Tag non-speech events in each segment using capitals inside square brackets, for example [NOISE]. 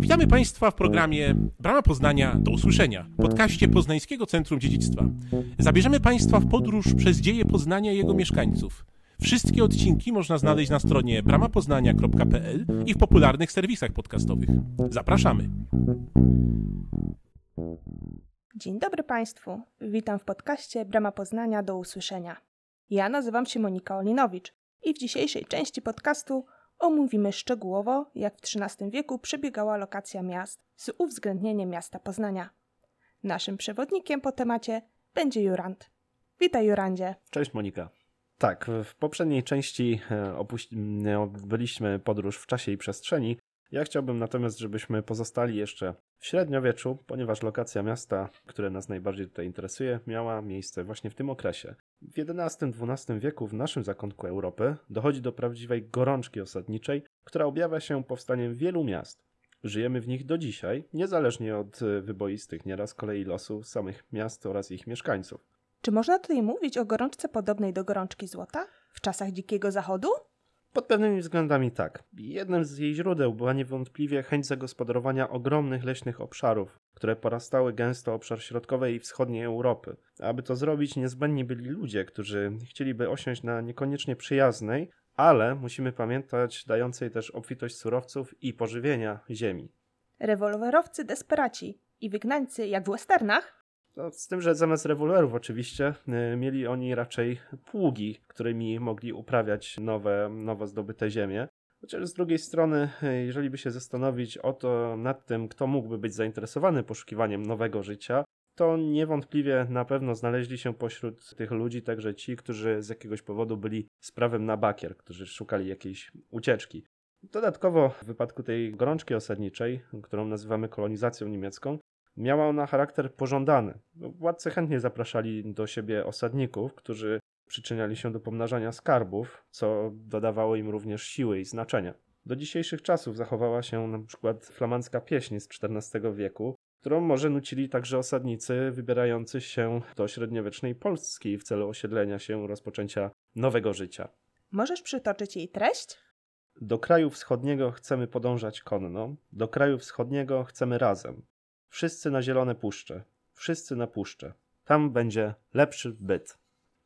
Witamy Państwa w programie Brama Poznania do usłyszenia, podcaście Poznańskiego Centrum Dziedzictwa. Zabierzemy Państwa w podróż przez dzieje Poznania i jego mieszkańców. Wszystkie odcinki można znaleźć na stronie bramapoznania.pl i w popularnych serwisach podcastowych. Zapraszamy. Dzień dobry Państwu. Witam w podcaście Brama Poznania do usłyszenia. Ja nazywam się Monika Olinowicz i w dzisiejszej części podcastu omówimy szczegółowo, jak w XIII wieku przebiegała lokacja miast z uwzględnieniem miasta Poznania. Naszym przewodnikiem po temacie będzie Jurand. Witaj Jurandzie. Cześć Monika. Tak, w poprzedniej części e, opuści- byliśmy podróż w czasie i przestrzeni. Ja chciałbym natomiast, żebyśmy pozostali jeszcze w średniowieczu, ponieważ lokacja miasta, które nas najbardziej tutaj interesuje, miała miejsce właśnie w tym okresie. W XI-XII wieku w naszym zakątku Europy dochodzi do prawdziwej gorączki osadniczej, która objawia się powstaniem wielu miast. Żyjemy w nich do dzisiaj, niezależnie od e, wyboistych nieraz kolei losu samych miast oraz ich mieszkańców. Czy można tutaj mówić o gorączce podobnej do gorączki złota w czasach Dzikiego Zachodu? Pod pewnymi względami tak. Jednym z jej źródeł była niewątpliwie chęć zagospodarowania ogromnych leśnych obszarów, które porastały gęsto obszar środkowej i wschodniej Europy. Aby to zrobić, niezbędni byli ludzie, którzy chcieliby osiąść na niekoniecznie przyjaznej, ale musimy pamiętać, dającej też obfitość surowców i pożywienia ziemi. Rewolwerowcy desperaci i wygnańcy jak w westernach? No, z tym, że zamiast rewolwerów oczywiście y, mieli oni raczej pługi, którymi mogli uprawiać nowe, nowo zdobyte ziemie. Chociaż z drugiej strony, y, jeżeli by się zastanowić o to nad tym, kto mógłby być zainteresowany poszukiwaniem nowego życia, to niewątpliwie na pewno znaleźli się pośród tych ludzi także ci, którzy z jakiegoś powodu byli z prawem na bakier, którzy szukali jakiejś ucieczki. Dodatkowo w wypadku tej gorączki osadniczej, którą nazywamy kolonizacją niemiecką, miała ona charakter pożądany. Władcy chętnie zapraszali do siebie osadników, którzy przyczyniali się do pomnażania skarbów, co dodawało im również siły i znaczenia. Do dzisiejszych czasów zachowała się na przykład flamandzka pieśń z XIV wieku, którą może nucili także osadnicy wybierający się do średniowiecznej Polski w celu osiedlenia się, rozpoczęcia nowego życia. Możesz przytoczyć jej treść? Do kraju wschodniego chcemy podążać konno, do kraju wschodniego chcemy razem. Wszyscy na zielone puszcze, wszyscy na puszcze. Tam będzie lepszy byt.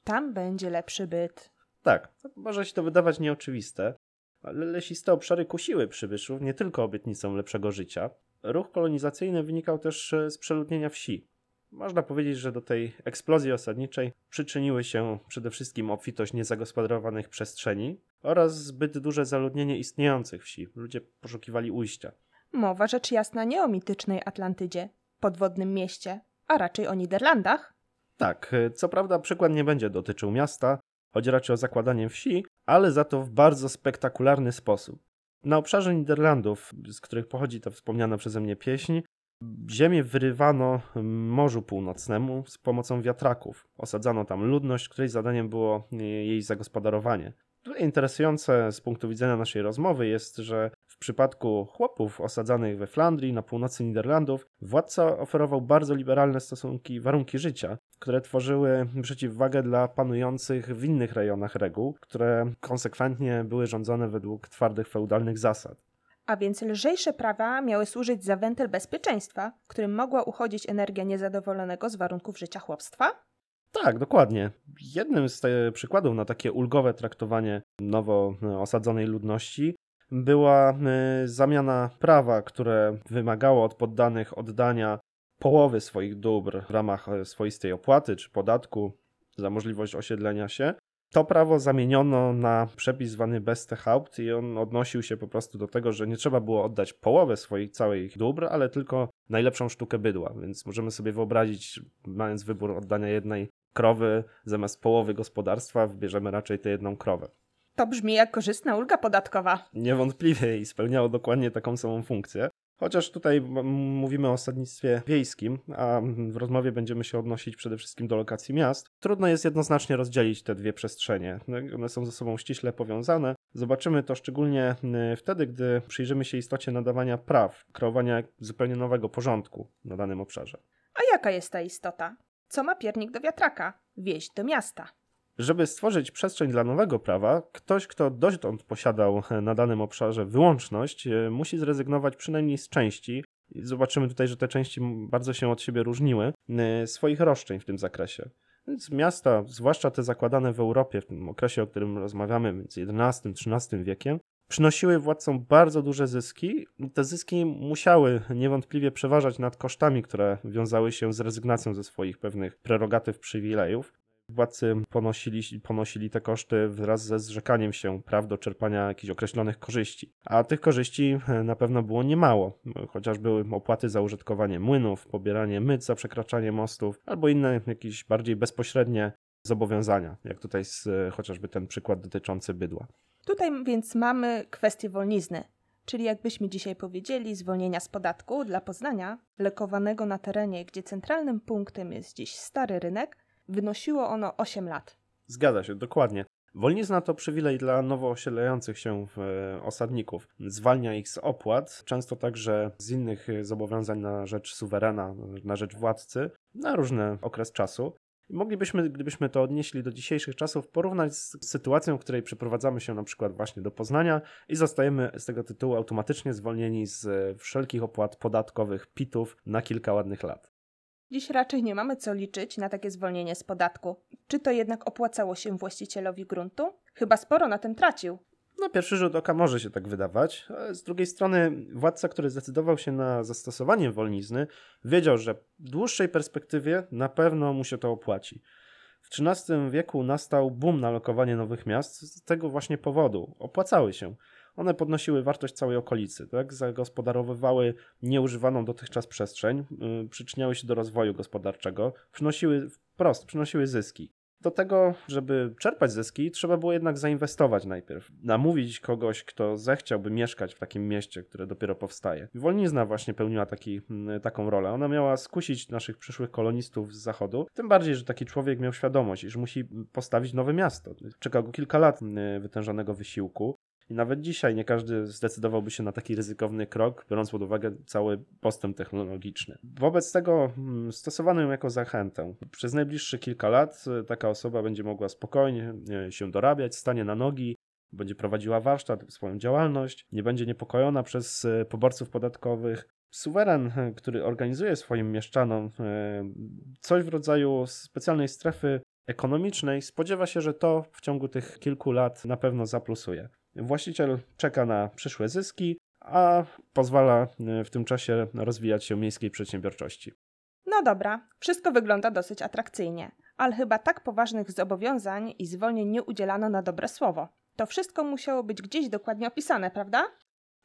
Tam będzie lepszy byt. Tak, może się to wydawać nieoczywiste, ale lesiste obszary kusiły przybyszów nie tylko obietnicą lepszego życia. Ruch kolonizacyjny wynikał też e, z przeludnienia wsi. Można powiedzieć, że do tej eksplozji osadniczej przyczyniły się przede wszystkim obfitość niezagospodarowanych przestrzeni oraz zbyt duże zaludnienie istniejących wsi. Ludzie poszukiwali ujścia. Mowa rzecz jasna nie o mitycznej Atlantydzie, podwodnym mieście, a raczej o Niderlandach. Tak, e, co prawda przykład nie będzie dotyczył miasta, chodzi raczej o zakładanie wsi, ale za to w bardzo spektakularny sposób. Na obszarze Niderlandów, z których pochodzi ta wspomniana przeze mnie pieśń, ziemię wyrywano Morzu Północnemu z pomocą wiatraków. Osadzano tam ludność, której zadaniem było e, jej zagospodarowanie. Interesujące z punktu widzenia naszej rozmowy jest, że w przypadku chłopów osadzanych we Flandrii, na północy Niderlandów, władca oferował bardzo liberalne stosunki, warunki życia, które tworzyły przeciwwagę dla panujących w innych rejonach reguł, które konsekwentnie były rządzone według twardych feudalnych zasad. A więc lżejsze prawa miały służyć za wentyl bezpieczeństwa, którym mogła uchodzić energia niezadowolonego z warunków życia chłopstwa? Tak, dokładnie. Jednym z te przykładów na takie ulgowe traktowanie nowo osadzonej ludności była y, zamiana prawa, które wymagało od poddanych oddania połowy swoich dóbr w ramach e, swoistej opłaty czy podatku za możliwość osiedlenia się. To prawo zamieniono na przepis zwany Bestehaupt i on odnosił się po prostu do tego, że nie trzeba było oddać połowę swoich całych dóbr, ale tylko najlepszą sztukę bydła. Więc możemy sobie wyobrazić, mając wybór oddania jednej krowy zamiast połowy gospodarstwa, wybierzemy raczej tę jedną krowę. To brzmi jak korzystna ulga podatkowa. Niewątpliwie i spełniało dokładnie taką samą funkcję. Chociaż tutaj mówimy o osadnictwie wiejskim, a w rozmowie będziemy się odnosić przede wszystkim do lokacji miast, trudno jest jednoznacznie rozdzielić te dwie przestrzenie. One są ze sobą ściśle powiązane. Zobaczymy to szczególnie wtedy, gdy przyjrzymy się istocie nadawania praw, kreowania zupełnie nowego porządku na danym obszarze. A jaka jest ta istota? Co ma piernik do wiatraka? Wieść do miasta. Żeby stworzyć przestrzeń dla nowego prawa, ktoś, kto dotąd posiadał na danym obszarze wyłączność, e, musi zrezygnować przynajmniej z części. Zobaczymy tutaj, że te części bardzo się od siebie różniły, e, swoich roszczeń w tym zakresie. Więc miasta, zwłaszcza te zakładane w Europie, w tym okresie, o którym rozmawiamy, między XI-XIII wiekiem, przynosiły władcom bardzo duże zyski. Te zyski musiały niewątpliwie przeważać nad kosztami, które wiązały się z rezygnacją ze swoich pewnych prerogatyw, przywilejów. Władcy ponosili, ponosili te koszty wraz ze zrzekaniem się praw do czerpania jakichś określonych korzyści. A tych korzyści e, na pewno było niemało, chociaż były opłaty za użytkowanie młynów, pobieranie myt za przekraczanie mostów, albo inne jakieś bardziej bezpośrednie zobowiązania, jak tutaj z, e, chociażby ten przykład dotyczący bydła. Tutaj więc mamy kwestię wolnizny, czyli jakbyśmy dzisiaj powiedzieli, zwolnienia z podatku dla Poznania, lekowanego na terenie, gdzie centralnym punktem jest dziś stary rynek, wynosiło ono 8 lat. Zgadza się, dokładnie. Wolnizna to przywilej dla nowo osiedlających się e, osadników. Zwalnia ich z opłat, często także z innych zobowiązań na rzecz suwerena, na rzecz władcy, na różny okres czasu. Moglibyśmy, gdybyśmy to odnieśli do dzisiejszych czasów, porównać z sytuacją, w której przeprowadzamy się na przykład właśnie do Poznania i zostajemy z tego tytułu automatycznie zwolnieni z wszelkich opłat podatkowych, PIT-ów na kilka ładnych lat. Dziś raczej nie mamy co liczyć na takie zwolnienie z podatku. Czy to jednak opłacało się właścicielowi gruntu? Chyba sporo na tym tracił. Na pierwszy rzut oka może się tak wydawać, ale z drugiej strony władca, który zdecydował się na zastosowanie wolnizny, wiedział, że w dłuższej perspektywie na pewno mu się to opłaci. W XIII wieku nastał boom na lokowanie nowych miast z tego właśnie powodu. Opłacały się. One podnosiły wartość całej okolicy, tak? zagospodarowywały nieużywaną dotychczas przestrzeń, yy, przyczyniały się do rozwoju gospodarczego, przynosiły wprost, przynosiły zyski. Do tego, żeby czerpać zyski, trzeba było jednak zainwestować najpierw. Namówić kogoś, kto zechciałby mieszkać w takim mieście, które dopiero powstaje. Wolnizna właśnie pełniła taki, mm, taką rolę. Ona miała skusić naszych przyszłych kolonistów z zachodu, tym bardziej, że taki człowiek miał świadomość, iż musi postawić nowe miasto. Czeka go kilka lat mm, wytężonego wysiłku. I nawet dzisiaj nie każdy zdecydowałby się na taki ryzykowny krok, biorąc pod uwagę cały postęp technologiczny. Wobec tego mm, stosowano ją jako zachętę. Przez najbliższe kilka lat e, taka osoba będzie mogła spokojnie e, się dorabiać, stanie na nogi, będzie prowadziła warsztat, swoją działalność, nie będzie niepokojona przez e, poborców podatkowych. Suweren, który organizuje swoim mieszczanom coś w rodzaju specjalnej strefy ekonomicznej, spodziewa się, że to w ciągu tych kilku lat na pewno zaplusuje. Właściciel czeka na przyszłe zyski, a pozwala e, w tym czasie rozwijać się miejskiej przedsiębiorczości. No dobra, wszystko wygląda dosyć atrakcyjnie, ale chyba tak poważnych zobowiązań i zwolnień nie udzielano na dobre słowo. To wszystko musiało być gdzieś dokładnie opisane, prawda?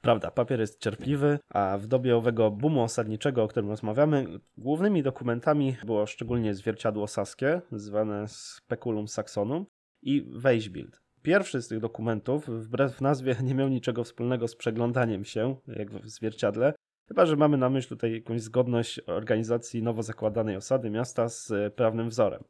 Prawda, papier jest cierpliwy, a w dobie owego boomu osadniczego, o którym rozmawiamy, głównymi dokumentami było szczególnie zwierciadło saskie, zwane Speculum Saxonum i Weisbild. Pierwszy z tych dokumentów, wbrew nazwie, [LAUGHS] nie miał niczego wspólnego z przeglądaniem się, jak w zwierciadle, chyba że mamy na myśl tutaj jakąś zgodność organizacji nowo zakładanej osady miasta z prawnym wzorem.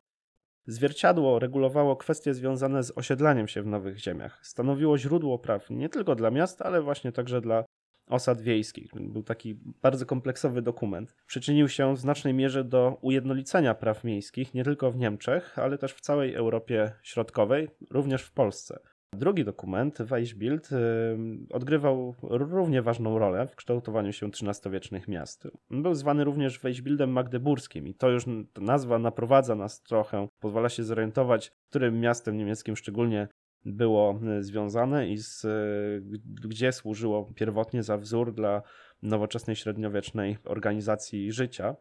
Zwierciadło regulowało kwestie związane z osiedlaniem się w nowych ziemiach. Stanowiło źródło praw nie tylko dla miast, ale właśnie także dla osad wiejskich. Był taki bardzo kompleksowy dokument. Przyczynił się w znacznej mierze do ujednolicenia praw miejskich nie tylko w Niemczech, ale też w całej Europie Środkowej, również w Polsce. Drugi dokument, Weissbild, odgrywał równie ważną rolę w kształtowaniu się XIII-wiecznych miast. Był zwany również Weissbildem magdeburskim i to już nazwa naprowadza nas trochę, pozwala się zorientować, którym miastem niemieckim szczególnie było e, związane i z, e, gdzie służyło pierwotnie za wzór dla nowoczesnej średniowiecznej organizacji życia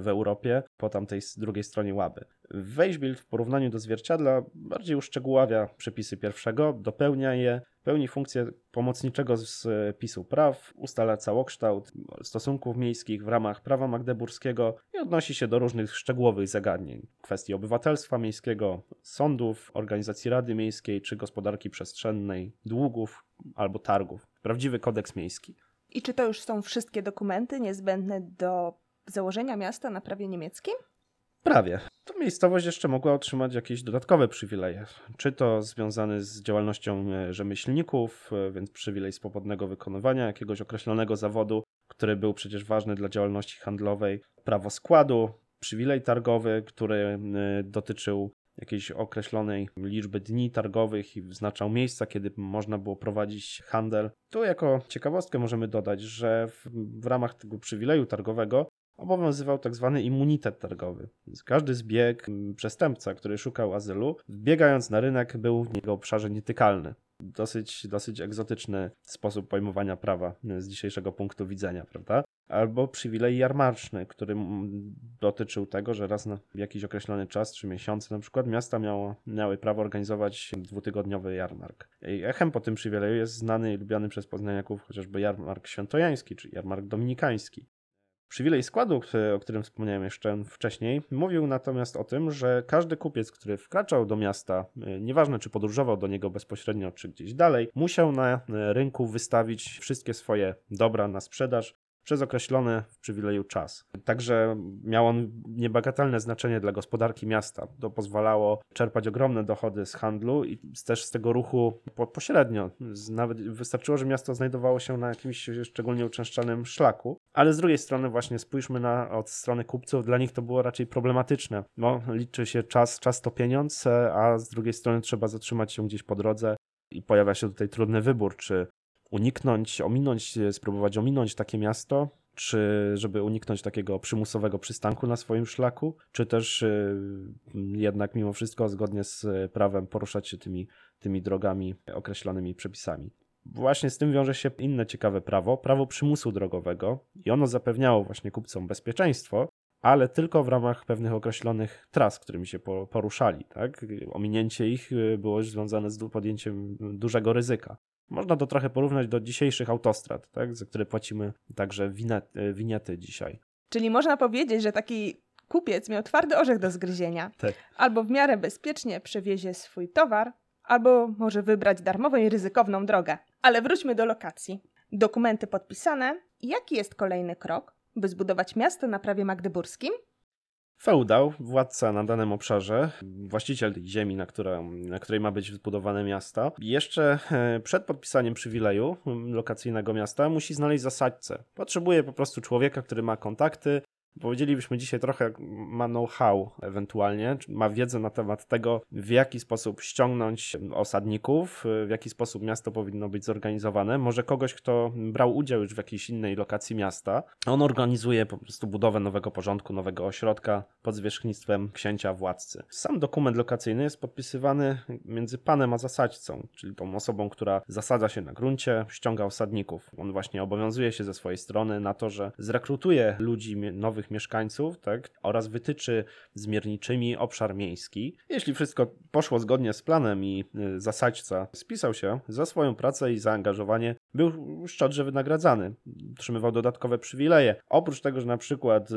w Europie po tamtej drugiej stronie łaby. Weźbild w porównaniu do zwierciadla bardziej uszczegóławia przepisy pierwszego, dopełnia je, pełni funkcję pomocniczego spisu praw, ustala całokształt stosunków miejskich w ramach prawa magdeburskiego i odnosi się do różnych szczegółowych zagadnień, kwestii obywatelstwa miejskiego, sądów, organizacji Rady Miejskiej czy gospodarki przestrzennej, długów albo targów. Prawdziwy kodeks miejski. I czy to już są wszystkie dokumenty niezbędne do założenia miasta na prawie niemieckim? Prawie. To miejscowość jeszcze mogła otrzymać jakieś dodatkowe przywileje. Czy to związane z działalnością e, rzemieślników, e, więc przywilej swobodnego wykonywania jakiegoś określonego zawodu, który był przecież ważny dla działalności handlowej, prawo składu, przywilej targowy, który e, dotyczył jakiejś określonej liczby dni targowych i wyznaczał miejsca, kiedy można było prowadzić handel. Tu jako ciekawostkę możemy dodać, że w, w ramach tego przywileju targowego obowiązywał tak zwany immunitet targowy. Każdy zbieg, przestępca, który szukał azylu, wbiegając na rynek, był w jego obszarze nietykalny. Dosyć, dosyć egzotyczny sposób pojmowania prawa z dzisiejszego punktu widzenia, prawda? Albo przywilej jarmarczny, który dotyczył tego, że raz na jakiś określony czas, trzy miesiące na przykład, miasta miało, miały prawo organizować dwutygodniowy jarmark. Echem po tym przywileju jest znany i lubiany przez poznaniaków chociażby jarmark świętojański, czy jarmark dominikański. Przywilej składu, o którym wspomniałem jeszcze wcześniej, mówił natomiast o tym, że każdy kupiec, który wkraczał do miasta, e, nieważne czy podróżował do niego bezpośrednio, czy gdzieś dalej, musiał na e, rynku wystawić wszystkie swoje dobra na sprzedaż przez określony w przywileju czas. Także miał on niebagatelne znaczenie dla gospodarki miasta. To pozwalało czerpać ogromne dochody z handlu i też z tego ruchu po, pośrednio. Nawet wystarczyło, że miasto znajdowało się na jakimś szczególnie uczęszczanym szlaku. Ale z drugiej strony właśnie spójrzmy na od strony kupców, dla nich to było raczej problematyczne. No, liczy się czas, czas to pieniądz, a z drugiej strony trzeba zatrzymać się gdzieś po drodze i pojawia się tutaj trudny wybór, czy uniknąć, ominąć, spróbować ominąć takie miasto, czy żeby uniknąć takiego przymusowego przystanku na swoim szlaku, czy też y, jednak mimo wszystko zgodnie z prawem poruszać się tymi, tymi drogami określonymi przepisami. Właśnie z tym wiąże się inne ciekawe prawo, prawo przymusu drogowego i ono zapewniało właśnie kupcom bezpieczeństwo, ale tylko w ramach pewnych określonych tras, którymi się poruszali. Tak? Ominięcie ich y, było związane z podjęciem dużego ryzyka. Można to trochę porównać do dzisiejszych autostrad, tak, za które płacimy także winety, winiety dzisiaj. Czyli można powiedzieć, że taki kupiec miał twardy orzech do zgryzienia. Tak. Albo w miarę bezpiecznie przewiezie swój towar, albo może wybrać darmową i ryzykowną drogę. Ale wróćmy do lokacji. Dokumenty podpisane. Jaki jest kolejny krok, by zbudować miasto na prawie magdeburskim? Feudał, władca na danym obszarze, właściciel tej ziemi, na, która, na której ma być zbudowane miasto, jeszcze e, przed podpisaniem przywileju lokacyjnego miasta musi znaleźć zasadcę. Potrzebuje po prostu człowieka, który ma kontakty, Powiedzielibyśmy dzisiaj trochę ma know-how ewentualnie, ma wiedzę na temat tego, w jaki sposób ściągnąć osadników, w jaki sposób miasto powinno być zorganizowane. Może kogoś, kto brał udział już w jakiejś innej lokacji miasta. On organizuje po prostu budowę nowego porządku, nowego ośrodka pod zwierzchnictwem księcia władcy. Sam dokument lokacyjny jest podpisywany między panem a zasadźcą, czyli tą osobą, która zasadza się na gruncie, ściąga osadników. On właśnie obowiązuje się ze swojej strony na to, że zrekrutuje ludzi nowych mieszkańców tak, oraz wytyczy zmierniczymi obszar miejski. Jeśli wszystko poszło zgodnie z planem i y, zasadźca spisał się za swoją pracę i zaangażowanie, był szczodrze wynagradzany. Otrzymywał dodatkowe przywileje. Oprócz tego, że na przykład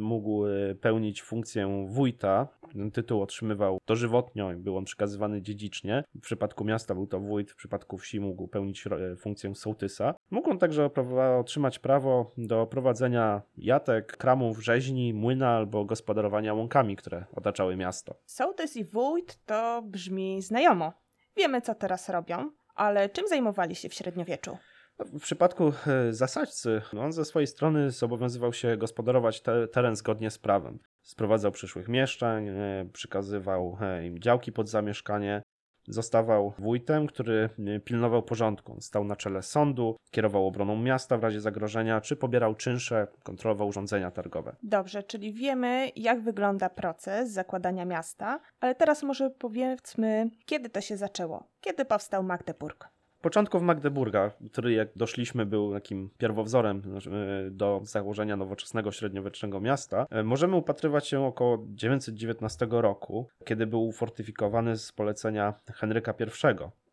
mógł y, pełnić funkcję wójta, ten tytuł otrzymywał dożywotnio i był on przekazywany dziedzicznie. W przypadku miasta był to wójt, w przypadku wsi mógł pełnić funkcję sołtysa. Mógł on także otrzymać prawo do prowadzenia jatek, kramów, rzeźni, młyna albo gospodarowania łąkami, które otaczały miasto. Sołtys i wójt to brzmi znajomo. Wiemy, co teraz robią, ale czym zajmowali się w średniowieczu? W przypadku e, zasadźcy, on ze swojej strony zobowiązywał się gospodarować te, teren zgodnie z prawem. Sprowadzał przyszłych mieszczeń, e, przekazywał e, im działki pod zamieszkanie, Zostawał wójtem, który pilnował porządku. Stał na czele sądu, kierował obroną miasta w razie zagrożenia, czy pobierał czynsze, kontrolował urządzenia targowe. Dobrze, czyli wiemy, jak wygląda proces zakładania miasta, ale teraz może powiedzmy, kiedy to się zaczęło? Kiedy powstał Magdeburg? Początków Magdeburga, który jak doszliśmy był takim pierwowzorem e, do założenia nowoczesnego średniowiecznego miasta, e, możemy upatrywać się około 919 roku, kiedy był ufortyfikowany z polecenia Henryka I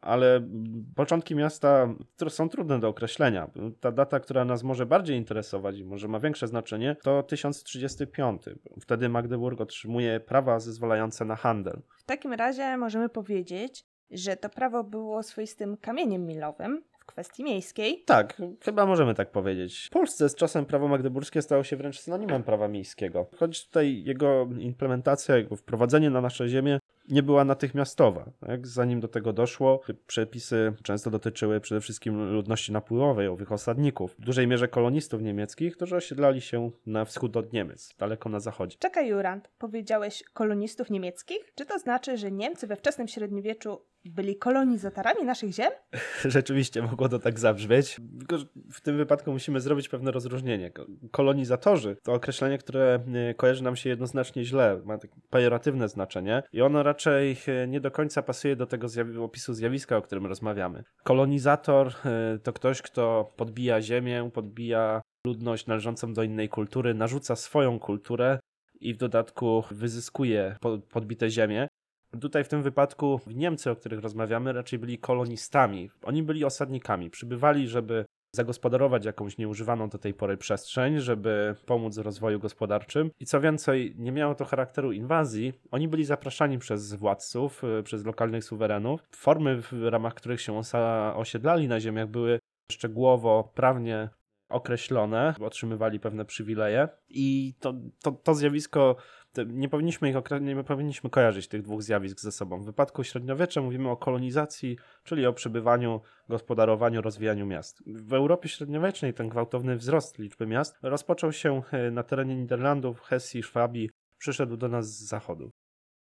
ale początki miasta są trudne do określenia. Ta data, która nas może bardziej interesować i może ma większe znaczenie, to 1035. Wtedy Magdeburg otrzymuje prawa zezwalające na handel. W takim razie możemy powiedzieć, że to prawo było swoistym kamieniem milowym w kwestii miejskiej. Tak, chyba możemy tak powiedzieć. W Polsce z czasem prawo magdeburskie stało się wręcz synonimem prawa miejskiego. Choć tutaj jego implementacja, jego wprowadzenie na nasze ziemię nie była natychmiastowa. Tak? Zanim do tego doszło, przepisy często dotyczyły przede wszystkim ludności napływowej, owych osadników, w dużej mierze kolonistów niemieckich, którzy osiedlali się na wschód od Niemiec, daleko na zachodzie. Czekaj, Jurand, powiedziałeś kolonistów niemieckich? Czy to znaczy, że Niemcy we wczesnym średniowieczu byli kolonizatorami naszych ziem? [LAUGHS] Rzeczywiście mogło to tak zabrzmieć. Tylko w tym wypadku musimy zrobić pewne rozróżnienie. Kolonizatorzy to określenie, które e, kojarzy nam się jednoznacznie źle, ma takie pejoratywne znaczenie i ono raczej e, nie do końca pasuje do tego opisu zjawiska, o którym rozmawiamy. Kolonizator e, to ktoś, kto podbija ziemię, podbija ludność należącą do innej kultury, narzuca swoją kulturę i w dodatku wyzyskuje podbite ziemię. Tutaj w tym wypadku Niemcy, o których rozmawiamy, raczej byli kolonistami. Oni byli osadnikami. Przybywali, żeby zagospodarować jakąś nieużywaną do tej pory przestrzeń, żeby pomóc w rozwoju gospodarczym. I co więcej, nie miało to charakteru inwazji. Oni byli zapraszani przez władców, y, przez lokalnych suwerenów. Formy, w ramach których się osiedlali na ziemiach, były szczegółowo, prawnie określone, otrzymywali pewne przywileje i to, to, to zjawisko, nie powinniśmy, ich, nie powinniśmy kojarzyć tych dwóch zjawisk ze sobą. W wypadku średniowiecza mówimy o kolonizacji, czyli o przebywaniu, gospodarowaniu, rozwijaniu miast. W Europie średniowiecznej ten gwałtowny wzrost liczby miast rozpoczął się e, na terenie Niderlandów, Hesji, Szwabii, przyszedł do nas z zachodu.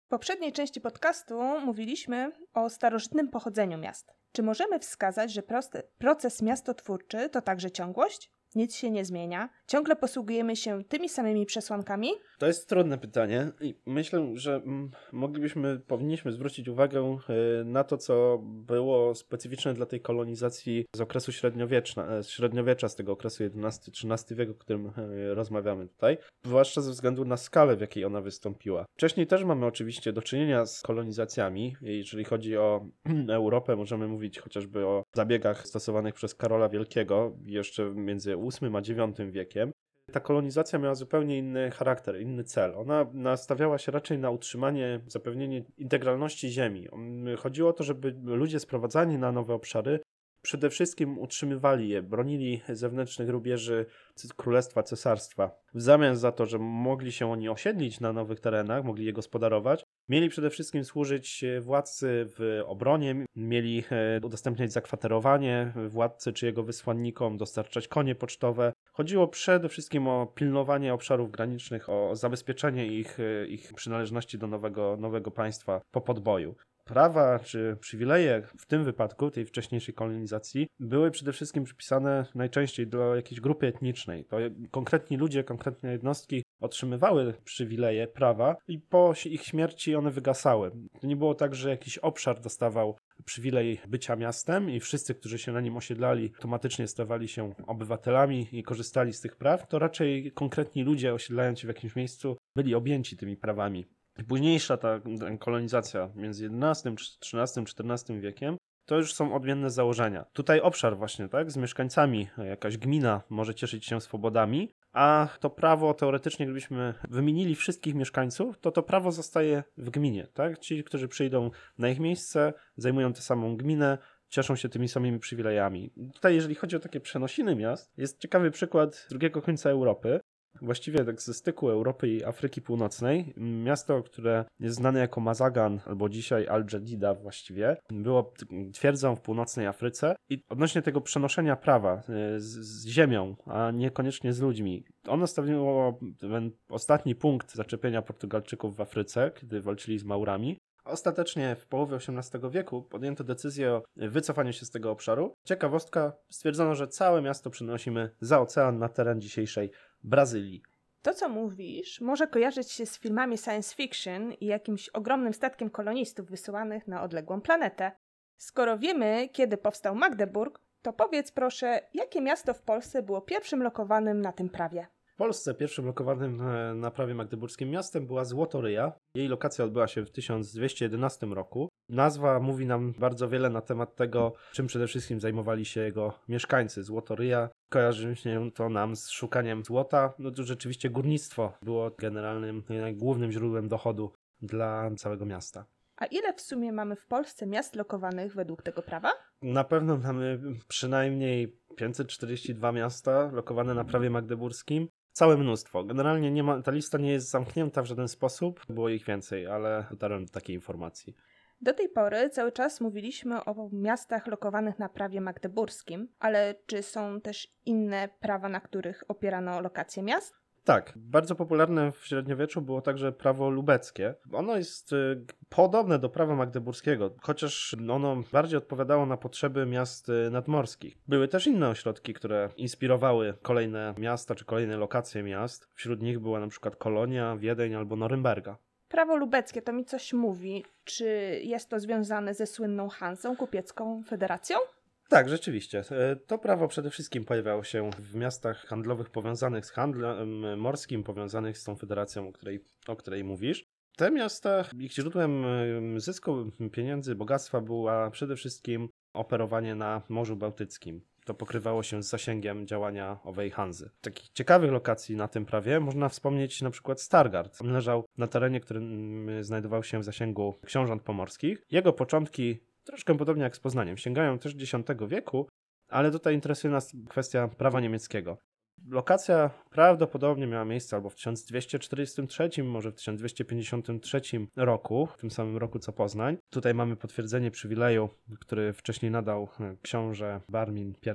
W poprzedniej części podcastu mówiliśmy o starożytnym pochodzeniu miast. Czy możemy wskazać, że proces miastotwórczy to także ciągłość? Nic się nie zmienia. Ciągle posługujemy się tymi samymi przesłankami? To jest trudne pytanie i myślę, że mm, moglibyśmy, powinniśmy zwrócić uwagę e, na to, co było specyficzne dla tej kolonizacji z okresu średniowieczna, e, średniowiecza, z tego okresu XI-XIII wieku, o którym e, rozmawiamy tutaj, zwłaszcza ze względu na skalę, w jakiej ona wystąpiła. Wcześniej też mamy oczywiście do czynienia z kolonizacjami. Jeżeli chodzi o [CLEARS THROAT] Europę, możemy mówić chociażby o zabiegach stosowanych przez Karola Wielkiego jeszcze między VIII a IX wiekiem, ta kolonizacja miała zupełnie inny charakter, inny cel. Ona nastawiała się raczej na utrzymanie, zapewnienie integralności ziemi. Chodziło o to, żeby ludzie sprowadzani na nowe obszary przede wszystkim utrzymywali je, bronili zewnętrznych rubieży Królestwa Cesarstwa. W zamian za to, że mogli się oni osiedlić na nowych terenach, mogli je gospodarować, mieli przede wszystkim służyć władcy w obronie, mieli e, udostępniać zakwaterowanie władcy czy jego wysłannikom, dostarczać konie pocztowe. Chodziło przede wszystkim o pilnowanie obszarów granicznych, o zabezpieczenie ich, e, ich przynależności do nowego, nowego państwa po podboju prawa czy przywileje w tym wypadku, tej wcześniejszej kolonizacji, były przede wszystkim przypisane najczęściej do jakiejś grupy etnicznej. To konkretni ludzie, konkretne jednostki otrzymywały przywileje, prawa i po ich śmierci one wygasały. To nie było tak, że jakiś obszar dostawał przywilej bycia miastem i wszyscy, którzy się na nim osiedlali, automatycznie stawali się obywatelami i korzystali z tych praw, to raczej konkretni ludzie osiedlając się w jakimś miejscu byli objęci tymi prawami. Późniejsza ta kolonizacja między XI, XIII, XIV wiekiem to już są odmienne założenia. Tutaj obszar właśnie, tak, z mieszkańcami, jakaś gmina może cieszyć się swobodami, a to prawo teoretycznie, gdybyśmy wymienili wszystkich mieszkańców, to to prawo zostaje w gminie, tak? Ci, którzy przyjdą na ich miejsce, zajmują tę samą gminę, cieszą się tymi samymi przywilejami. Tutaj, jeżeli chodzi o takie przenosiny miast, jest ciekawy przykład z drugiego końca Europy, właściwie tak ze styku Europy i Afryki Północnej. Miasto, które jest znane jako Mazagan, albo dzisiaj Al-Jadida właściwie, było twierdzą w północnej Afryce i odnośnie tego przenoszenia prawa e, z, z ziemią, a niekoniecznie z ludźmi, ono stanowiło ten ostatni punkt zaczepienia Portugalczyków w Afryce, kiedy walczyli z Maurami. Ostatecznie w połowie XVIII wieku podjęto decyzję o wycofaniu się z tego obszaru. Ciekawostka, stwierdzono, że całe miasto przenosimy za ocean na teren dzisiejszej Brazylii. To, co mówisz, może kojarzyć się z filmami science fiction i jakimś ogromnym statkiem kolonistów wysyłanych na odległą planetę. Skoro wiemy, kiedy powstał Magdeburg, to powiedz proszę, jakie miasto w Polsce było pierwszym lokowanym na tym prawie? W Polsce pierwszym lokowanym e, na prawie magdeburskim miastem była Złotoryja. Jej lokacja odbyła się w 1211 roku. Nazwa mówi nam bardzo wiele na temat tego, czym przede wszystkim zajmowali się jego mieszkańcy. Złotoryja kojarzy się to nam z szukaniem złota. No to rzeczywiście górnictwo było generalnym, głównym źródłem dochodu dla całego miasta. A ile w sumie mamy w Polsce miast lokowanych według tego prawa? Na pewno mamy przynajmniej 542 miasta lokowane na prawie magdeburskim Całe mnóstwo. Generalnie nie ma, ta lista nie jest zamknięta w żaden sposób. Było ich więcej, ale dotarłem do takiej informacji. Do tej pory cały czas mówiliśmy o miastach lokowanych na prawie magdeburskim, ale czy są też inne prawa, na których opierano lokacje miast? Tak, bardzo popularne w średniowieczu było także prawo lubeckie. Ono jest y, podobne do prawa magdeburskiego, chociaż ono bardziej odpowiadało na potrzeby miast y, nadmorskich. Były też inne ośrodki, które inspirowały kolejne miasta czy kolejne lokacje miast. Wśród nich była na przykład Kolonia, Wiedeń albo Norymberga. Prawo lubeckie to mi coś mówi. Czy jest to związane ze słynną Hansą, kupiecką federacją? Tak, rzeczywiście. E, to prawo przede wszystkim pojawiało się w miastach handlowych powiązanych z handlem morskim, powiązanych z tą federacją, o której, o której mówisz. Te miasta, ich źródłem zysku, pieniędzy, bogactwa była przede wszystkim operowanie na Morzu Bałtyckim. To pokrywało się z zasięgiem działania owej Hanzy. Takich ciekawych lokacji na tym prawie można wspomnieć na przykład Stargard. On leżał na terenie, który znajdował się w zasięgu książąt pomorskich. Jego początki troszkę podobnie jak z Poznaniem. Sięgają też X wieku, ale tutaj interesuje nas kwestia prawa niemieckiego. Lokacja prawdopodobnie miała miejsce albo w 1243, może w 1253 roku, w tym samym roku co Poznań. Tutaj mamy potwierdzenie przywileju, który wcześniej nadał e, książę Barmin I.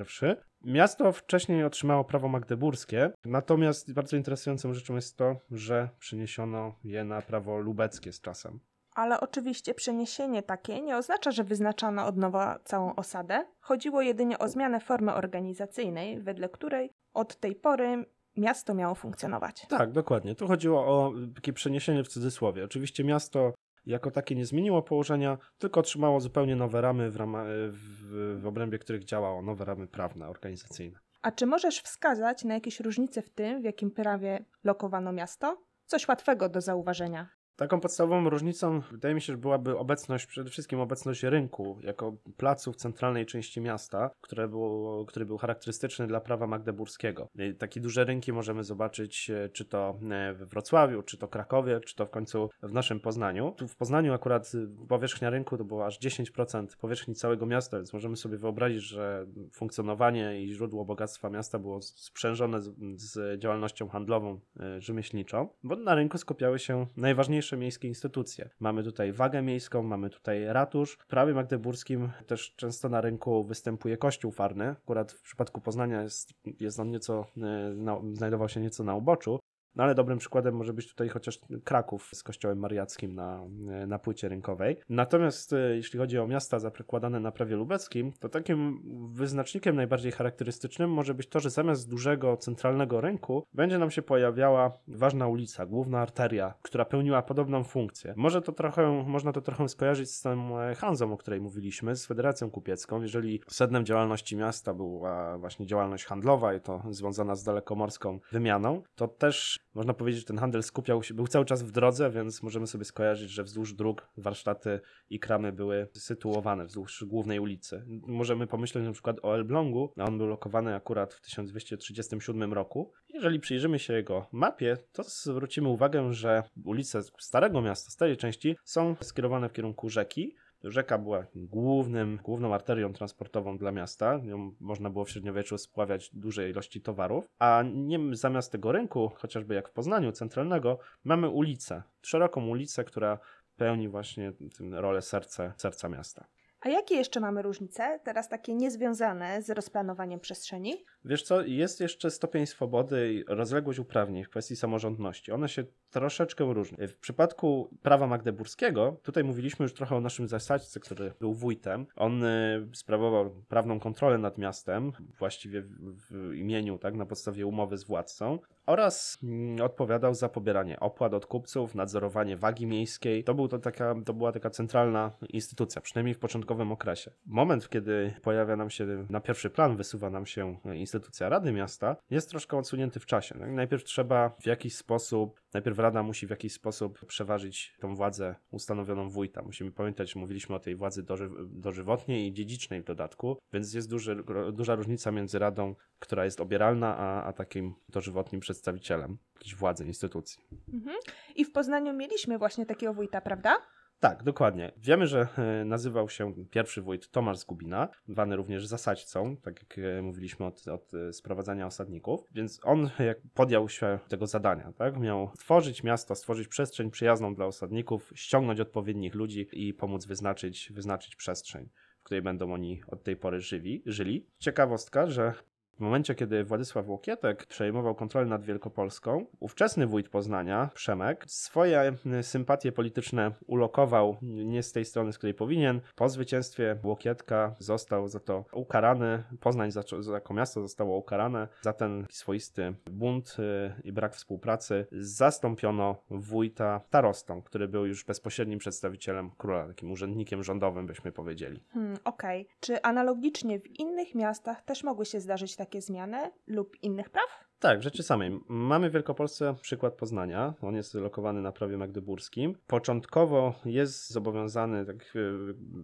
Miasto wcześniej otrzymało prawo magdeburskie, natomiast bardzo interesującą rzeczą jest to, że przeniesiono je na prawo lubeckie z czasem. Ale oczywiście przeniesienie takie nie oznacza, że wyznaczano od nowa całą osadę. Chodziło jedynie o zmianę formy organizacyjnej, wedle której od tej pory miasto miało funkcjonować. Tak, dokładnie. Tu chodziło o takie przeniesienie w cudzysłowie. Oczywiście miasto jako takie nie zmieniło położenia, tylko otrzymało zupełnie nowe ramy, w, rama, w, w obrębie których działało nowe ramy prawne, organizacyjne. A czy możesz wskazać na jakieś różnice w tym, w jakim prawie lokowano miasto? Coś łatwego do zauważenia. Taką podstawową różnicą wydaje mi się, że byłaby obecność, przede wszystkim obecność rynku jako placu w centralnej części miasta, które było, który był charakterystyczny dla prawa magdeburskiego. Takie duże rynki możemy zobaczyć e, czy to e, we Wrocławiu, czy to Krakowie, czy to w końcu w naszym Poznaniu. Tu w Poznaniu akurat powierzchnia rynku to było aż 10% powierzchni całego miasta, więc możemy sobie wyobrazić, że funkcjonowanie i źródło bogactwa miasta było sprzężone z, z działalnością handlową, e, rzemieślniczą, bo na rynku skupiały się najważniejsze najważniejsze miejskie instytucje. Mamy tutaj wagę miejską, mamy tutaj ratusz. W prawie magdeburskim też często na rynku występuje kościół farny. Akurat w przypadku Poznania jest, jest on nieco, e, na, znajdował się nieco na uboczu, no ale dobrym przykładem może być tutaj chociaż Kraków z kościołem mariackim na, na płycie rynkowej. Natomiast e, jeśli chodzi o miasta zakładane na prawie lubeckim, to takim wyznacznikiem najbardziej charakterystycznym może być to, że zamiast dużego centralnego rynku będzie nam się pojawiała ważna ulica, główna arteria, która pełniła podobną funkcję. Może to trochę, można to trochę skojarzyć z tą e, Hanzą, o której mówiliśmy, z Federacją Kupiecką. Jeżeli sednem działalności miasta była właśnie działalność handlowa i to związana z dalekomorską wymianą, to też można powiedzieć, że ten handel skupiał się, był cały czas w drodze, więc możemy sobie skojarzyć, że wzdłuż dróg warsztaty i kramy były sytuowane wzdłuż głównej ulicy. Możemy pomyśleć na przykład o Elblągu, a on był lokowany akurat w 1237 roku. Jeżeli przyjrzymy się jego mapie, to zwrócimy uwagę, że ulice Starego Miasta, starej części są skierowane w kierunku rzeki, Rzeka była głównym, główną arterią transportową dla miasta. Nią można było w średniowieczu spławiać duże ilości towarów, a nie zamiast tego rynku, chociażby jak w Poznaniu centralnego, mamy ulicę, szeroką ulicę, która pełni właśnie rolę serce, serca miasta. A jakie jeszcze mamy różnice, teraz takie niezwiązane z rozplanowaniem przestrzeni? Wiesz co, jest jeszcze stopień swobody i rozległość uprawnień w kwestii samorządności. One się troszeczkę różnią. W przypadku prawa magdeburskiego, tutaj mówiliśmy już trochę o naszym zasadźce, który był wójtem. On y, sprawował prawną kontrolę nad miastem, właściwie w, imieniu, tak, na podstawie umowy z władcą oraz mm, odpowiadał za pobieranie opłat od kupców, nadzorowanie wagi miejskiej. To, był to, taka, to była taka centralna instytucja, przynajmniej w początkowym okresie. Moment, kiedy pojawia nam się na pierwszy plan, wysuwa nam się instytucja Rady Miasta, jest troszkę odsunięty w czasie. No najpierw trzeba w jakiś sposób, najpierw Rada musi w jakiś sposób przeważyć tą władzę ustanowioną wójta. Musimy pamiętać, mówiliśmy o tej władzy doży, dożywotniej i dziedzicznej w dodatku, więc jest duży, duża różnica między Radą, która jest obieralna, a, a takim dożywotnim przedstawicielem jakiejś władzy, instytucji. Mhm. I w Poznaniu mieliśmy właśnie takiego wójta, prawda? Tak, dokładnie. Wiemy, że e, nazywał się pierwszy wójt Tomasz Zgubina, zwany również zasadźcą, tak jak e, mówiliśmy od, od e, sprowadzania osadników, więc on jak podjął się tego zadania, tak? Miał tworzyć miasto, stworzyć przestrzeń przyjazną dla osadników, ściągnąć odpowiednich ludzi i pomóc wyznaczyć, wyznaczyć przestrzeń w której będą oni od tej pory żywi, żyli. Ciekawostka, że w momencie, kiedy Władysław Łokietek przejmował kontrolę nad Wielkopolską, ówczesny wójt Poznania, Przemek, swoje y, sympatie polityczne ulokował nie z tej strony, z której powinien. Po zwycięstwie Łokietka został za to ukarany. Poznań za, jako miasto zostało ukarane za ten swoisty bunt y, i brak współpracy. Zastąpiono wójta starostą, który był już bezpośrednim przedstawicielem króla, takim urzędnikiem rządowym, byśmy powiedzieli. Hmm, Okej. Okay. Czy analogicznie w innych miastach też mogły się zdarzyć takie takie zmiany lub innych praw? Tak, w rzeczy samej. Mamy w Wielkopolsce przykład Poznania. On jest lokowany na prawie magdeburskim. Początkowo jest zobowiązany, tak,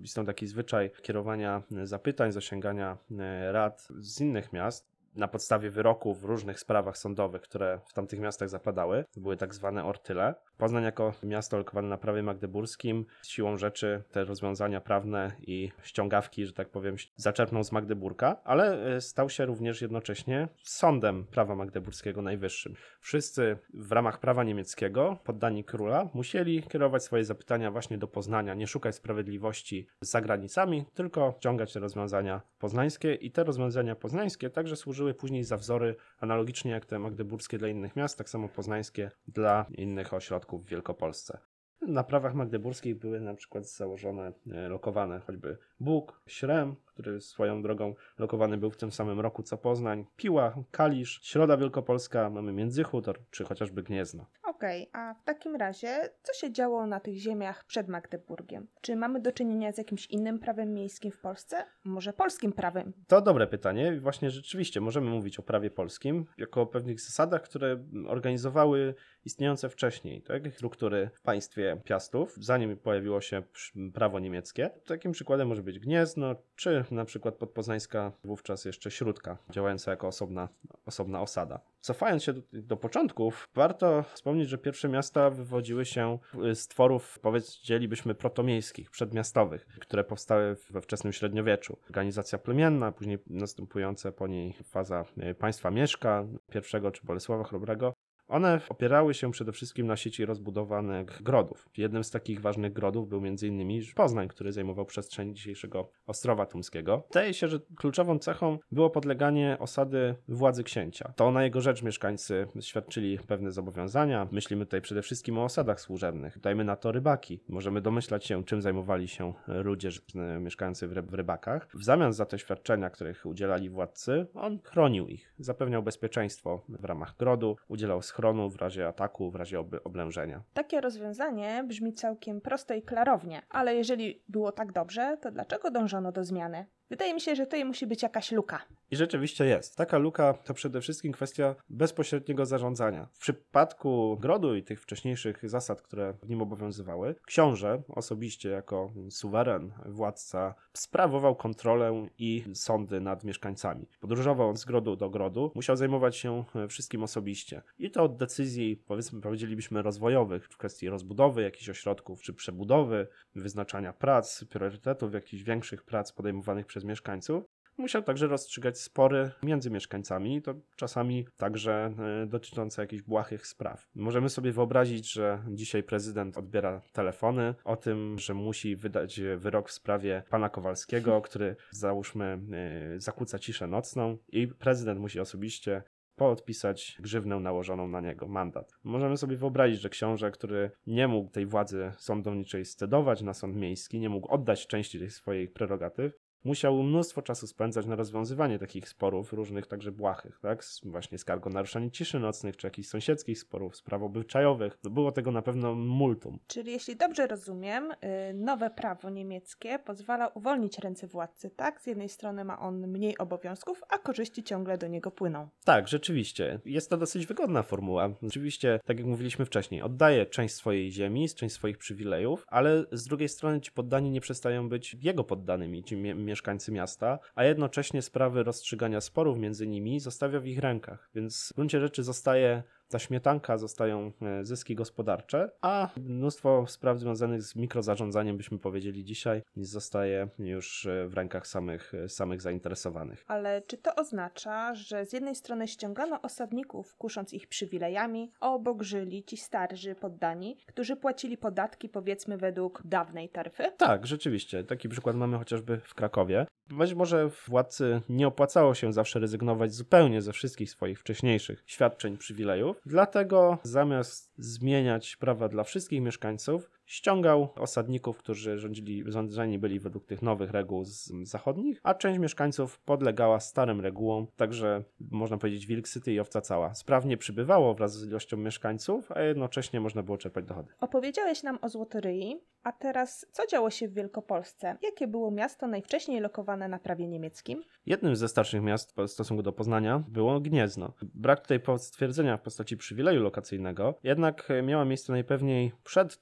istnieje taki zwyczaj kierowania zapytań, zasięgania e, rad z innych miast na podstawie wyroków w różnych sprawach sądowych, które w tamtych miastach zapadały. To były tak zwane ortyle. Poznań jako miasto lokowane na prawie magdeburskim siłą rzeczy te rozwiązania prawne i ściągawki, że tak powiem, zaczerpnął z Magdeburga, ale e, stał się również jednocześnie sądem prawa magdeburskiego najwyższym. Wszyscy w ramach prawa niemieckiego, poddani króla, musieli kierować swoje zapytania właśnie do Poznania, nie szukać sprawiedliwości za granicami, tylko ściągać te rozwiązania poznańskie i te rozwiązania poznańskie także służyły później za wzory analogicznie jak te magdeburskie dla innych miast, tak samo poznańskie dla innych ośrodków w Wielkopolsce. Na prawach magdeburskich były na przykład założone, e, lokowane choćby Bóg, Śrem, który swoją drogą lokowany był w tym samym roku co Poznań, Piła, Kalisz, Środa Wielkopolska, mamy Międzychód czy chociażby Gniezno. Okej, okay, a w takim razie co się działo na tych ziemiach przed Magdeburgiem? Czy mamy do czynienia z jakimś innym prawem miejskim w Polsce? Może polskim prawem? To dobre pytanie. Właśnie rzeczywiście możemy mówić o prawie polskim jako o pewnych zasadach, które organizowały istniejące wcześniej tak? struktury w państwie Piastów, zanim pojawiło się prawo niemieckie. Takim przykładem może być Gniezno, czy na przykład podpoznańska wówczas jeszcze Śródka, działająca jako osobna, osobna osada. Cofając się do, do początków, warto wspomnieć, że pierwsze miasta wywodziły się z tworów, powiedzielibyśmy, protomiejskich, przedmiastowych, które powstały we wczesnym średniowieczu. Organizacja plemienna, później następujące po niej faza e, państwa Mieszka, pierwszego czy Bolesława Chrobrego, one opierały się przede wszystkim na sieci rozbudowanych grodów. Jednym z takich ważnych grodów był m.in. Poznań, który zajmował przestrzeń dzisiejszego Ostrowa Tumskiego. Zdaje się, że kluczową cechą było podleganie osady władzy księcia. To na jego rzecz mieszkańcy świadczyli pewne zobowiązania. Myślimy tutaj przede wszystkim o osadach służebnych. Dajmy na to rybaki. Możemy domyślać się, czym zajmowali się ludzie mieszkający w rybakach. W zamian za te świadczenia, których udzielali władcy, on chronił ich, zapewniał bezpieczeństwo w ramach grodu, udzielał schronu w razie ataku, w razie ob oblężenia. Takie rozwiązanie brzmi całkiem prosto i klarownie, ale jeżeli było tak dobrze, to dlaczego dążono do zmiany? Wydaje mi się, że tutaj musi być jakaś luka. I rzeczywiście jest. Taka luka to przede wszystkim kwestia bezpośredniego zarządzania. W przypadku grodu i tych wcześniejszych zasad, które w nim obowiązywały, książę osobiście jako suweren, władca sprawował kontrolę i sądy nad mieszkańcami. Podróżował z grodu do grodu, musiał zajmować się wszystkim osobiście. I to od decyzji, powiedzmy, powiedzielibyśmy rozwojowych, w kwestii rozbudowy jakichś ośrodków, czy przebudowy, wyznaczania prac, priorytetów, jakichś większych prac podejmowanych przez mieszkańców, musiał także rozstrzygać spory między mieszkańcami, to czasami także e, dotyczące jakichś błahych spraw. Możemy sobie wyobrazić, że dzisiaj prezydent odbiera telefony o tym, że musi wydać wyrok w sprawie pana Kowalskiego, [LAUGHS] który załóżmy e, zakłóca ciszę nocną i prezydent musi osobiście podpisać grzywnę nałożoną na niego, mandat. Możemy sobie wyobrazić, że książę, który nie mógł tej władzy sądowniczej scedować na sąd miejski, nie mógł oddać części tych swoich prerogatyw, musiał mnóstwo czasu spędzać na rozwiązywanie takich sporów, różnych także błahych, tak? Właśnie skarg o naruszanie ciszy nocnych, czy jakichś sąsiedzkich sporów, spraw obyczajowych. No było tego na pewno multum. Czyli jeśli dobrze rozumiem, y, nowe prawo niemieckie pozwala uwolnić ręce władcy, tak? Z jednej strony ma on mniej obowiązków, a korzyści ciągle do niego płyną. Tak, rzeczywiście. Jest to dosyć wygodna formuła. Oczywiście, tak jak mówiliśmy wcześniej, oddaje część swojej ziemi, część swoich przywilejów, ale z drugiej strony ci poddani nie przestają być jego poddanymi, ci mieszkańcy miasta, a jednocześnie sprawy rozstrzygania sporów między nimi zostawia w ich rękach, więc w gruncie rzeczy zostaje ta śmietanka zostają e, zyski gospodarcze, a mnóstwo spraw związanych z mikrozarządzaniem, byśmy powiedzieli dzisiaj, zostaje już e, w rękach samych, samych zainteresowanych. Ale czy to oznacza, że z jednej strony ściągano osadników, kusząc ich przywilejami, a obok żyli ci starzy poddani, którzy płacili podatki powiedzmy według dawnej taryfy? Tak, rzeczywiście. Taki przykład mamy chociażby w Krakowie. Być może władcy nie opłacało się zawsze rezygnować zupełnie ze wszystkich swoich wcześniejszych świadczeń, przywilejów, dlatego zamiast zmieniać prawa dla wszystkich mieszkańców, ściągał osadników, którzy rządzili, rządzeni byli według tych nowych reguł z zachodnich, a część mieszkańców podlegała starym regułom, także można powiedzieć wilk syty i owca cała. Sprawnie przybywało wraz z ilością mieszkańców, a jednocześnie można było czerpać dochody. Opowiedziałeś nam o Złotoryi, a teraz co działo się w Wielkopolsce? Jakie było miasto najwcześniej lokowane na prawie niemieckim? Jednym ze starszych miast w stosunku do Poznania było Gniezno. Brak tutaj potwierdzenia w postaci przywileju lokacyjnego, jednak miała miejsce najpewniej przed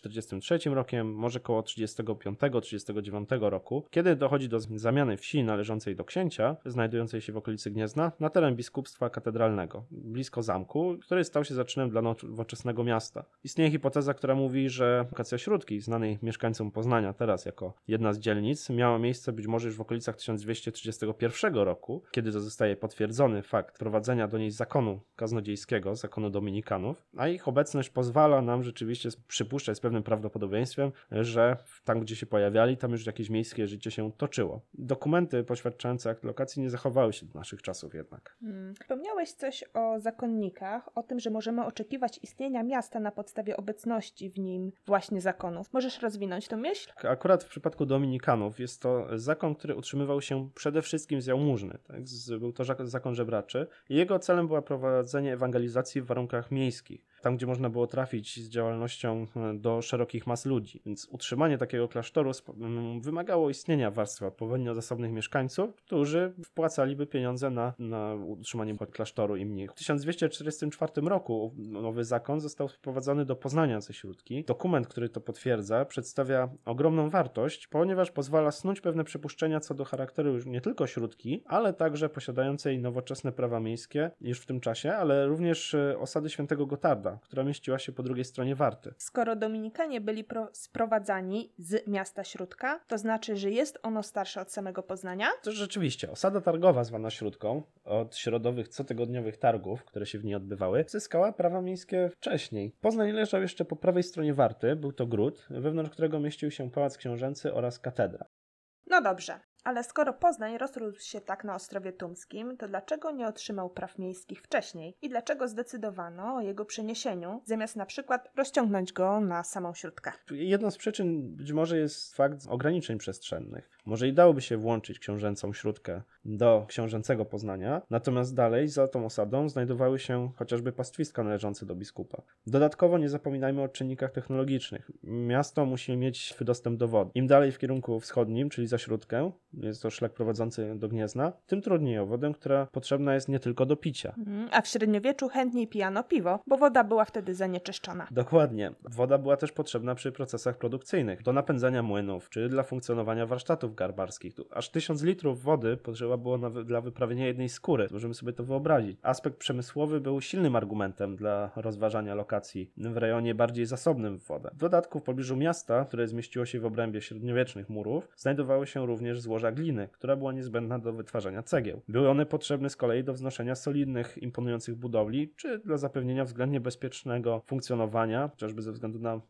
1243 rokiem, może koło 35-39 roku, kiedy dochodzi do zamiany wsi należącej do księcia, znajdującej się w okolicy Gniezna, na teren biskupstwa katedralnego, blisko zamku, który stał się zaczynem dla nowoczesnego miasta. Istnieje hipoteza, która mówi, że lokacja Śródki, znanej mieszkańcom Poznania teraz jako jedna z dzielnic, miała miejsce być może już w okolicach 1231 roku, kiedy to zostaje potwierdzony fakt prowadzenia do niej zakonu kaznodziejskiego, zakonu dominikanów, a ich obecność pozwala nam rzeczywiście przypuszczać z pewnym prawdopodobieństwem, że tam, gdzie się pojawiali, tam już jakieś miejskie życie się toczyło. Dokumenty poświadczające akt lokacji nie zachowały się do naszych czasów jednak. Hmm. Wspomniałeś coś o zakonnikach, o tym, że możemy oczekiwać istnienia miasta na podstawie obecności w nim właśnie zakonów. Możesz rozwinąć tę myśl? Akurat w przypadku dominikanów jest to zakon, który utrzymywał się przede wszystkim z jałmużny. Tak? Był to zakon żebraczy i jego celem była prowadzenie ewangelizacji w warunkach miejskich tam gdzie można było trafić z działalnością e, do szerokich mas ludzi. Więc utrzymanie takiego klasztoru wymagało istnienia warstwy odpowiednio zasobnych mieszkańców, którzy wpłacaliby pieniądze na, na utrzymanie klasztoru i mnich. W 1244 roku nowy zakon został wprowadzony do Poznania ze Śródki. Dokument, który to potwierdza, przedstawia ogromną wartość, ponieważ pozwala snuć pewne przypuszczenia co do charakteru już nie tylko Śródki, ale także posiadającej nowoczesne prawa miejskie już w tym czasie, ale również e, osady świętego Gotarda, która mieściła się po drugiej stronie Warty. Skoro Dominikanie byli sprowadzani z miasta Śródka, to znaczy, że jest ono starsze od samego Poznania? To rzeczywiście. Osada targowa zwana Śródką, od środowych cotygodniowych targów, które się w niej odbywały, zyskała prawa miejskie wcześniej. Poznań leżał jeszcze po prawej stronie Warty, był to gród, wewnątrz którego mieścił się pałac książęcy oraz katedra. No dobrze, ale skoro Poznań rozrósł się tak na Ostrowie Tumskim, to dlaczego nie otrzymał praw miejskich wcześniej? I dlaczego zdecydowano o jego przeniesieniu, zamiast na przykład rozciągnąć go na samą śródkę? Jedną z przyczyn być może jest fakt ograniczeń przestrzennych. Może i dałoby się włączyć książęcą śródkę do książęcego Poznania, natomiast dalej za tą osadą znajdowały się chociażby pastwiska należące do biskupa. Dodatkowo nie zapominajmy o czynnikach technologicznych. Miasto musi mieć dostęp do wody. Im dalej w kierunku wschodnim, czyli za śródkę, jest to szlak prowadzący do Gniezna, tym trudniej o wodę, która potrzebna jest nie tylko do picia. Mhm. A w średniowieczu chętniej pijano piwo, bo woda była wtedy zanieczyszczona. Dokładnie. Woda była też potrzebna przy procesach produkcyjnych, do napędzania młynów, czy dla funkcjonowania warsztatów garbarskich. Tu aż tysiąc litrów wody potrzeba było na, dla wyprawienia jednej skóry. Możemy sobie to wyobrazić. Aspekt przemysłowy był silnym argumentem dla rozważania lokacji w rejonie bardziej zasobnym w wodę. W dodatku w pobliżu miasta, które zmieściło się w obrębie średniowiecznych murów, znajdowały się również złoża gliny, która była niezbędna do wytwarzania cegieł. Były one potrzebne z kolei do wznoszenia solidnych, imponujących budowli, czy dla zapewnienia względnie bezpiecznego funkcjonowania, chociażby ze względu na y,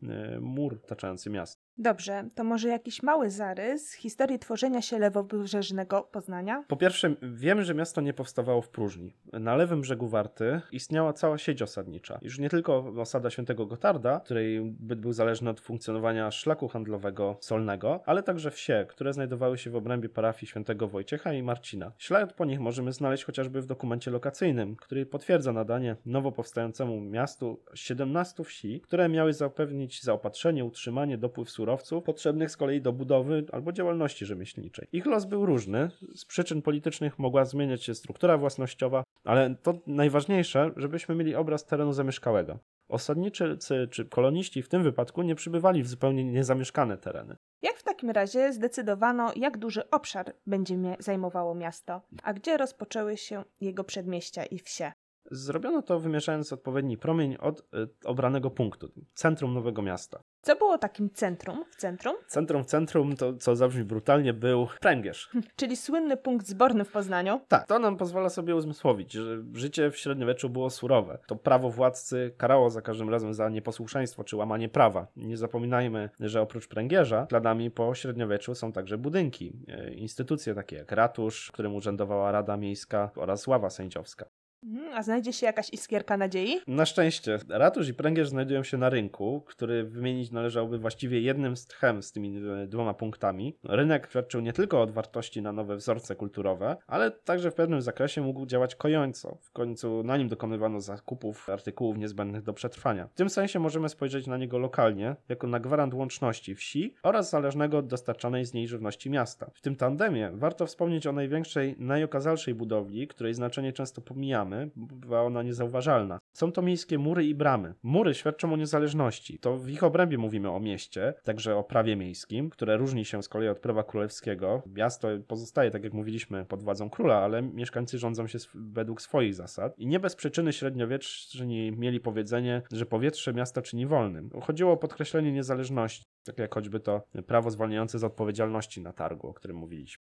mur otaczający miasto. Dobrze, to może jakiś mały zarys historii tworzenia się lewobrzeżnego Poznania? Po pierwsze, wiemy, że miasto nie powstawało w próżni. Na lewym brzegu Warty istniała cała sieć osadnicza. Już nie tylko osada Świętego Gotarda, której byt był zależny od funkcjonowania szlaku handlowego solnego, ale także wsie, które znajdowały się w obrębie parafii Świętego Wojciecha i Marcina. Ślad po nich możemy znaleźć chociażby w dokumencie lokacyjnym, który potwierdza nadanie nowo powstającemu miastu 17 wsi, które miały zapewnić zaopatrzenie, utrzymanie, dopływ surowców surowców, potrzebnych z kolei do budowy albo działalności rzemieślniczej. Ich los był różny, z przyczyn politycznych mogła zmieniać się struktura własnościowa, ale to najważniejsze, żebyśmy mieli obraz terenu zamieszkałego. Osadniczy czy koloniści w tym wypadku nie przybywali w zupełnie niezamieszkane tereny. Jak w takim razie zdecydowano, jak duży obszar będzie zajmowało miasto, a gdzie rozpoczęły się jego przedmieścia i wsie? Zrobiono to wymierzając odpowiedni promień od y, obranego punktu, centrum Nowego Miasta. Co było takim centrum w centrum? Centrum w centrum, to co zabrzmi brutalnie, był pręgierz. [LAUGHS] Czyli słynny punkt zborny w Poznaniu. Tak, to nam pozwala sobie uzmysłowić, że życie w średniowieczu było surowe. To prawo władcy karało za każdym razem za nieposłuszeństwo czy łamanie prawa. Nie zapominajmy, że oprócz pręgierza, śladami po średniowieczu są także budynki, e, instytucje takie jak ratusz, w którym urzędowała Rada Miejska oraz ława sędziowska. Mhm, A znajdzie się jakaś iskierka nadziei? Na szczęście, ratusz i pręgierz znajdują się na rynku, który wymienić należałoby właściwie jednym z tchem z tymi e, dwoma punktami. Rynek świadczył nie tylko od wartości na nowe wzorce kulturowe, ale także w pewnym zakresie mógł działać kojąco. W końcu na nim dokonywano zakupów artykułów niezbędnych do przetrwania. W tym sensie możemy spojrzeć na niego lokalnie, jako na gwarant łączności wsi oraz zależnego od dostarczanej z niej żywności miasta. W tym tandemie warto wspomnieć o największej, najokazalszej budowli, której znaczenie często pomijamy, bo bywa ona niezauważalna. Są to miejskie mury i bramy. Mury świadczą o niezależności. To w ich obrębie mówimy o mieście, także o prawie miejskim, które różni się z kolei od prawa królewskiego. Miasto pozostaje, tak jak mówiliśmy, pod władzą króla, ale mieszkańcy rządzą się według swoich zasad. I nie bez przyczyny średniowieczni mieli powiedzenie, że powietrze miasta czyni wolnym. Chodziło o podkreślenie niezależności, tak jak choćby to prawo zwalniające z odpowiedzialności na targu, o którym mówiliśmy.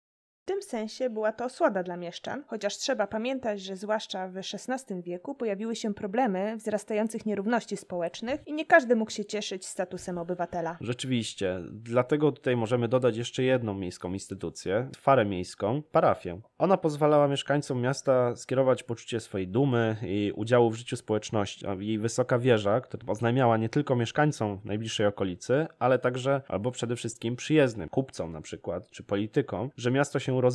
W tym sensie była to osłada dla mieszczan, chociaż trzeba pamiętać, że zwłaszcza w XVI wieku pojawiły się problemy wzrastających nierówności społecznych i nie każdy mógł się cieszyć statusem obywatela. Rzeczywiście, dlatego tutaj możemy dodać jeszcze jedną miejską instytucję, farę miejską, parafię. Ona pozwalała mieszkańcom miasta skierować poczucie swojej dumy i udziału w życiu społeczności. Jej wysoka wieża, która oznajmiała nie tylko mieszkańcom najbliższej okolicy, ale także, albo przede wszystkim przyjezdnym, kupcom na przykład, czy politykom, że miasto się rozwija,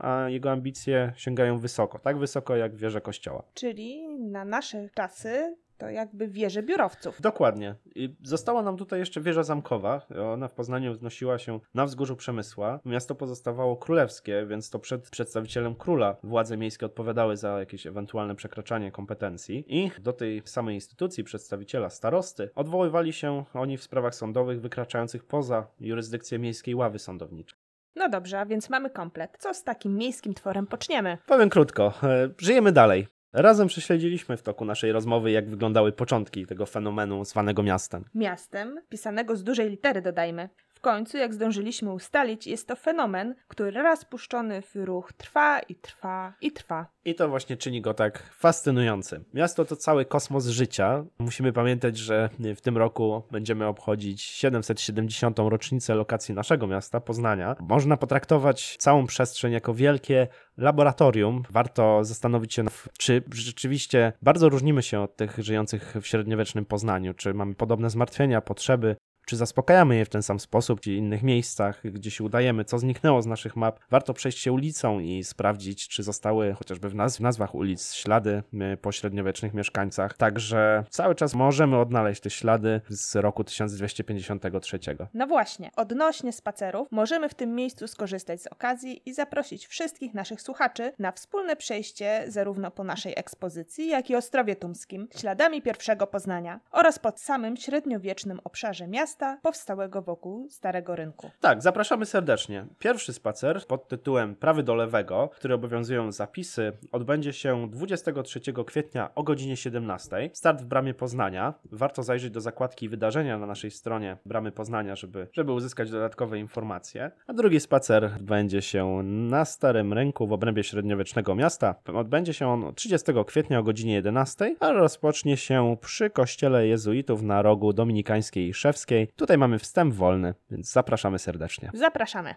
a jego ambicje sięgają wysoko, tak wysoko jak wieże kościoła. Czyli na nasze czasy to jakby wieże biurowców. Dokładnie. I została nam tutaj jeszcze wieża zamkowa. Ona w Poznaniu wznosiła się na wzgórzu Przemysła. Miasto pozostawało królewskie, więc to przed przedstawicielem króla władze miejskie odpowiadały za jakieś ewentualne przekraczanie kompetencji. I do tej samej instytucji przedstawiciela starosty odwoływali się oni w sprawach sądowych wykraczających poza jurysdykcję miejskiej ławy sądowniczej. No dobrze, a więc mamy komplet. Co z takim miejskim tworem poczniemy? Powiem krótko, e, żyjemy dalej. Razem prześledziliśmy w toku naszej rozmowy, jak wyglądały początki tego fenomenu zwanego miastem. Miastem, pisanego z dużej litery dodajmy. W końcu, jak zdążyliśmy ustalić, jest to fenomen, który raz puszczony w ruch trwa i trwa i trwa. I to właśnie czyni go tak fascynującym. Miasto to cały kosmos życia. Musimy pamiętać, że w tym roku będziemy obchodzić 770. rocznicę lokacji naszego miasta, Poznania. Można potraktować całą przestrzeń jako wielkie laboratorium. Warto zastanowić się, czy rzeczywiście bardzo różnimy się od tych żyjących w średniowiecznym Poznaniu. Czy mamy podobne zmartwienia, potrzeby, czy zaspokajamy je w ten sam sposób, czy innych miejscach, gdzie się udajemy, co zniknęło z naszych map. Warto przejść się ulicą i sprawdzić, czy zostały chociażby w, naz- w nazwach ulic ślady y, po średniowiecznych mieszkańcach. Także cały czas możemy odnaleźć te ślady z roku 1253. No właśnie, odnośnie spacerów, możemy w tym miejscu skorzystać z okazji i zaprosić wszystkich naszych słuchaczy na wspólne przejście zarówno po naszej ekspozycji, jak i Ostrowie Tumskim, śladami pierwszego Poznania oraz pod samym średniowiecznym obszarze miasta powstałego wokół Starego Rynku. Tak, zapraszamy serdecznie. Pierwszy spacer pod tytułem Prawy do lewego, który obowiązują zapisy, odbędzie się 23 kwietnia o godzinie 17. Start w Bramie Poznania. Warto zajrzeć do zakładki wydarzenia na naszej stronie Bramy Poznania, żeby, żeby uzyskać dodatkowe informacje. A drugi spacer odbędzie się na Starym Rynku w obrębie średniowiecznego miasta. Odbędzie się on 30 kwietnia o godzinie 11, a rozpocznie się przy kościele jezuitów na rogu dominikańskiej i szewskiej. Tutaj mamy wstęp wolny, więc zapraszamy serdecznie. Zapraszamy!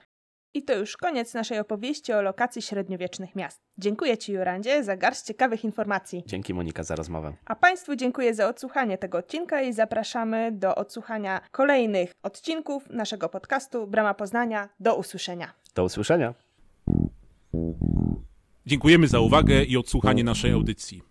I to już koniec naszej opowieści o lokacji średniowiecznych miast. Dziękuję Ci, Jurandzie, za garść ciekawych informacji. Dzięki Monika za rozmowę. A Państwu dziękuję za odsłuchanie tego odcinka i zapraszamy do odsłuchania kolejnych odcinków naszego podcastu Brama Poznania. Do usłyszenia. Do usłyszenia. Dziękujemy za uwagę i odsłuchanie naszej audycji.